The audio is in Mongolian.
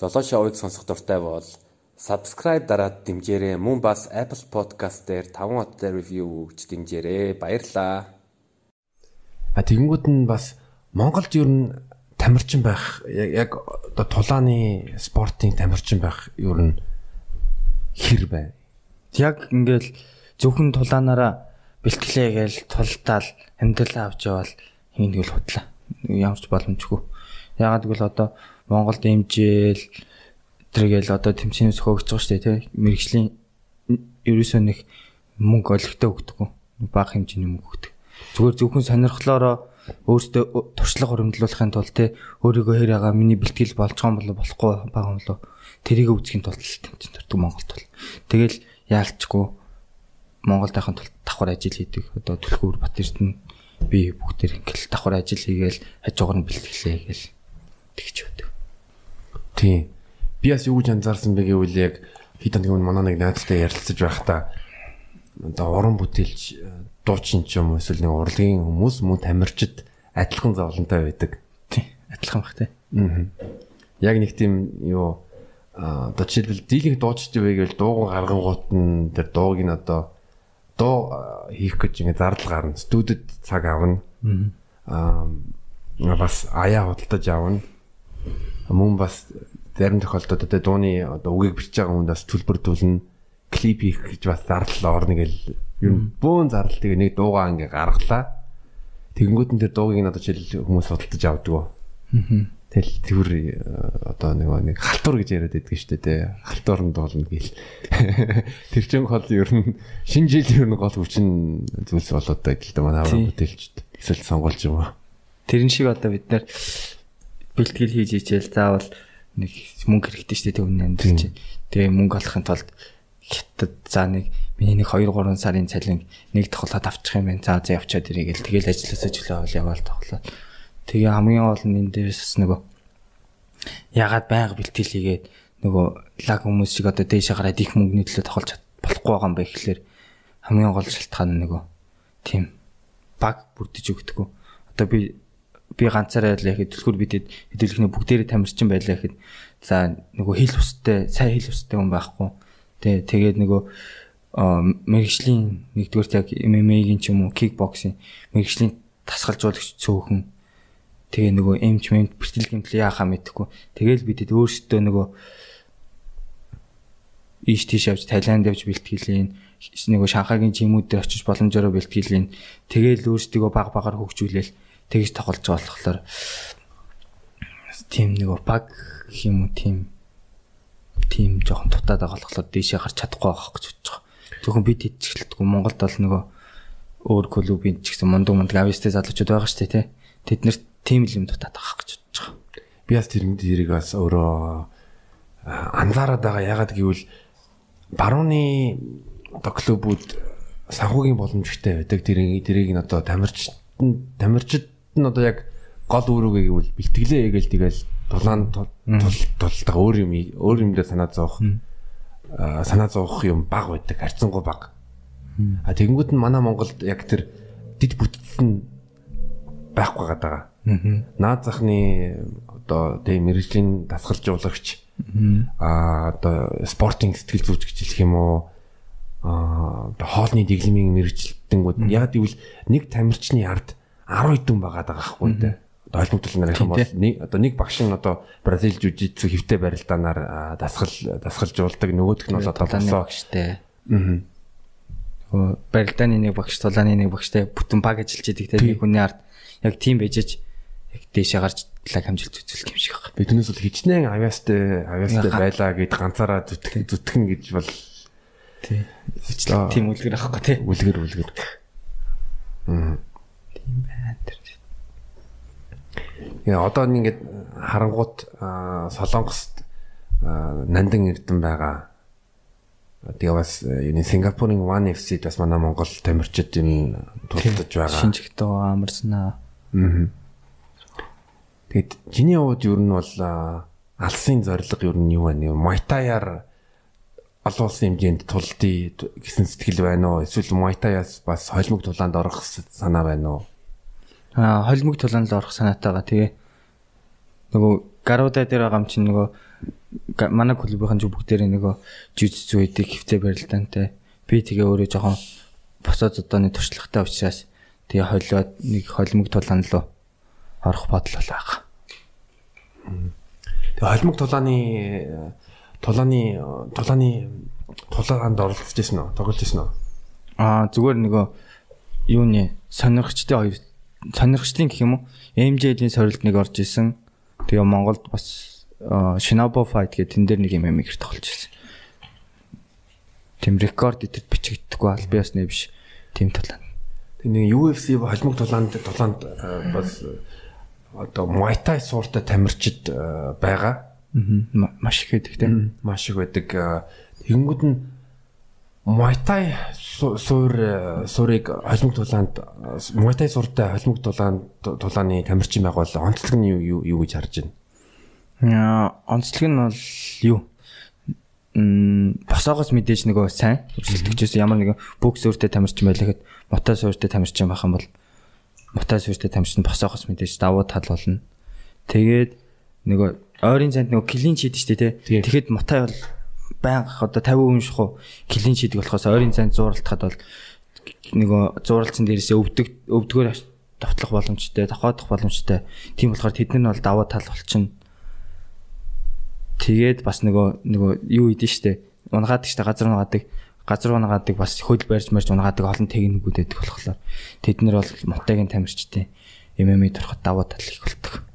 Золошоо уйг сонсох дуртай бол subscribe дараад дэмжээрэй. Мөн бас Apple Podcast дээр 5 хоттой review өгч дэмжээрэй. Баярлаа. А тэгэнгүүт нь бас Монголд ер нь тамирчин байх яг одоо тулааны спортын тамирчин байх ер нь хэр байна. Яг ингээл зөвхөн тулаанаараа бэлтгэлээ гээл тултаал амьдралаа авч явал хийнгэл худлаа. Ямарч боломжгүй. Ягаад гэвэл одоо Монголд имжээл тэргээл одоо байгаа шүү дээ тий. Мэргэжлийн ерөөсөө нэг мөнгө олигтой өгдөггүй. Бага хэмжээний мөнгө өгдөг. Зүгээр зөвхөн сонирхлоороо өөртөө туршлага хөрөмжлүүлэхин тулд те өөрийгөө хэр ягаа миний бэлтгэл байгаа юм болов болохгүй байгаа юм болов тэрийг үзхийн тулд тэмцэн төрдөг Монголд бол. Тэгэл яалчгүй Монголдынхын тулд давхар ажил хийдэг. Одоо Түлхүүр Бат Эрдэнэ би бүгдээр ингээл давхар ажил хийгээл хажуугаар нь бэлтгэлээ гээл тэгч өгдөг. Тийм. Би бас юу гэж анзаарсан бэ гэвэл яг хэд хоногийн өмнө манай нэг найзтай ярилцаж байхдаа одоо уран бүтээлч дуучин ч юм уу эсвэл нэг урлагийн хүмүүс мөн тамирчид адилхан зовлонтой байдаг. Тийм. Адилхан бах тий. Аа. Яг нэг тийм юу одоо жишээлбэл дийлэнх дуучид вэ гэвэл дууган гаргангуут нь тэр дууг нь одоо дуу хийх гэж ингэ зардал гарна. Студид цаг авна. Аа бас аяа худалдаж авна. Мөн бас зарим тохиолдолд одоо дууны одоо үгийг бичиж байгаа хүндээс төлбөрдүүлнэ. Клип хийх гэж бас зардал орно гэл юм бөөн зардал тэгээ нэг дуугаа ингээ гаргалаа. Тэгэнгүүт нь тэр дуугийг надад жишээл хүмүүс худалдаж авдаг. Аа. Тэгэл тэр одоо нэг нэг халтур гэж яриад байдаг шүү дээ тий. Халтууранд болно гэл. Тэр чин хол ер нь шинэ жил ер нь гол хүчин зүйлс болоод байгаа гэдэг манай аваа бүтээлчд. Эсвэл сонгуулж юм аа. Тэрэн шиг одоо бид нар бэлтгэл хийж ичээл заавал нэг мөнгө хэрэгтэй шүү дээ үнэ амьдрал чинь. Тэгээ мөнгө олохын тулд хятад за нэг миний нэг 2 3 сарын цалин нэг тоглоод авчих юм байна. За за явчаад ирээ гэл тэгэл ажилласаа чөлөө яваал тоглоод Тэгээ хамгийн гол нь энэ дээрээс бас нөгөө ягаад байнга бэлтгэл хийгээд нөгөө лаг хүмүүс шиг одоо дээшээ гараад их мөнгөний төлөө тохолж болохгүй байгаа юм ба ихлээр хамгийн гол шалтгаан нь нөгөө тийм баг бүрдэж өгдөггүй. Одоо би би ганцаараа л яхад төлхөр бидэд хэдүүлэхний бүгдээрээ тамирчин байлаа гэхэд за нөгөө хил устай сайн хил устай хүн байхгүй. Тэ тэгээд нөгөө мэрэгжлийн нэгдүгээр яг MMA-гийн ч юм уу кикбоксинг мэрэгжлийн тасгалжуулагч цөөхөн Тэгээ нөгөө эмч мэмт бэртэл гэмтэл яахаа мэдэхгүй. Тэгээл бидэд өөрсдөө нөгөө ийш тийш явж Таиланд явж бэлтгэлээ нөгөө Шанхайгийн жимүүд дээр очиж боломжоор бэлтгэлээ. Тэгээл өөрсдөө баг багаар хөгжүүлээл тэгж тоглож байгаа болохоор тийм нөгөө баг юм уу тийм тийм жоохон дутаад байгаа болохоор дээшээ гарч чадахгүй байгаа гэж бодож байгаа. Зөвхөн бид ичгэлтгүй Монголд бол нөгөө өөр клубын ч гэсэн мундаг мундаг авьяастай залуучууд байгаа шүү дээ тий. Тэд нарт тийм л юм дутаад байгаа гэж бодож байгаа. Би бас тэр тэрийг бас өөрөө анзаараад байгаа. Ягаад гэвэл барууны одоо клубүүд санхүүгийн боломжтой байдаг. Тэрийг тэрийг нь одоо тамирчид тамирчид нь одоо яг гол үүргээ гэвэл бэлтгэлээ ээгээл тэгэл дулаан тултаа өөр юм өөр юмдээ санаа зовох. Санаа зовох юм баг байдаг. Харьцангуй баг. А тэгэнгүүт нь манай Монголд яг тэр дид бүтцэн байхгүй байгаа. Наад захны одоо тийм мэрэгжлийн дасгалжуулагч аа одоо спортинг сэтгэл зүйч гэж хэлэх юм уу? Аа одоо хоолны дэглэмийн мэрэгчлэлтэнгүүд яг гэвэл нэг тамирчны ард 10 хэдэн байгаад байгаа байхгүй дээ. Одоо холбогдол нарийнхан бол нэг одоо нэг багш нь одоо Бразил жижигцүү хөвтэй барилдаанаар дасгал дасгалжуулдаг нөгөөх нь бол одоо багштай. Аа. Барилдааны нэг багш, тулааны нэг багштай бүтэн баг ажиллаж идэг те нэг хүний ард яг тийм байжж яг дээшээ гарч лаг хамжилт үзүүлэх юм шиг байна. Биднээс бол хичнээн авьяастай авьяастай байлаа гэд ганцаараа зүтгэн зүтгэн гэж бол тий. Тийм үлгэр авахгүй тий. Үлгэр үлгэр. Аа. Тийм байна тэр. Яа одоо ингээд харангуут Солонгост нандин эрдэн байгаа. Тэгээ бас юуны Сингапурын One FC-д бас манай Монгол тамирчид юм тулдаж байгаа. Шинжигтэй амарснаа. Аа. Тэгэд чиний хувьд ер нь бол алсын зорилго ер нь юу байна? Майтаяар олон улсын хэмжээнд тулдъя гэсэн сэтгэл байна уу? Эсвэл Майтаяас бас холимог тулаанд орох санаа байна уу? Аа, холимог тулаанд орох санаатайгаа тэгээ нөгөө гаруудаа дээр байгаа юм чинь нөгөө манай клубийн зүг бүгдээрээ нөгөө жижиг зүйдэг хөвтэй барилдаантай. Би тэгээ өөрөө жоохон босоо зодооны туршлагатай учраас тэгээ холиод нэг холимог тулаан руу орох бодол бол байгаа. Тэгээ холимог тулааны тулааны тулааны тулаанд оролцож ирсэн үү? Тоглож ирсэн үү? Аа зүгээр нөгөө юуны сонирхчдын хоёр сонирхчлын гэх юм уу? MJ-ийн сорилт нэг орж исэн. Тэгээ Монголд бас Shinobu Fight гэх тэн дээр нэг юм юм ихэр тоглож ирсэн. Тим рекорд идэд бичигддэггүй ал би бас нэ биш. Тим тулаан. Тэгээ нэг UFC холимог тулаанд тулаанд бас одоо Muay Thai сууртай тамирчид байгаа. Аа маш их байдаг тийм. Маш их байдаг. Тэгэнгүүт нь Су- суур э, суурийг холимог тулаанд Thai сууртай холимог тулаанд тулааны тамирчин байгуул онцлог нь юу юу- гэж харж байна? Онцлог нь бол юу? Мм босоогоос мэдээж нөгөө сайн өрсөлдөгчөөс ямар нэгэн бокс өөртөө тамирчин байлаа гэхэд мотой суурьтай тамирчин байх юм бол мотой суурьтай тамирчин босоогоос мэдээж давуу тал болно. Тэгээд нөгөө ойрын цанд нөгөө клин шийд штэ. Тийм. Тэгэхэд мотой бол байнга одоо 50% шахуу клин шийдэг болохоос ойрын цанд зууралтахад бол нөгөө зууралцсан дээрээсээ өвдөг өвдгөр давтлах боломжтой, давхаадах боломжтой. Тийм болохоор тэд нар нь бол даваа тал болчихно. Тэгээд бас нөгөө нөгөө юу идэв штэ. Унгаадаг штэ газар унгаадаг. Газар унгаадаг бас хөл барьж марж унгаадаг олон техникүүд байдаг болохоор тэд нар бол мотогийн тамирчдын MMA турхад даваа тал их болдог.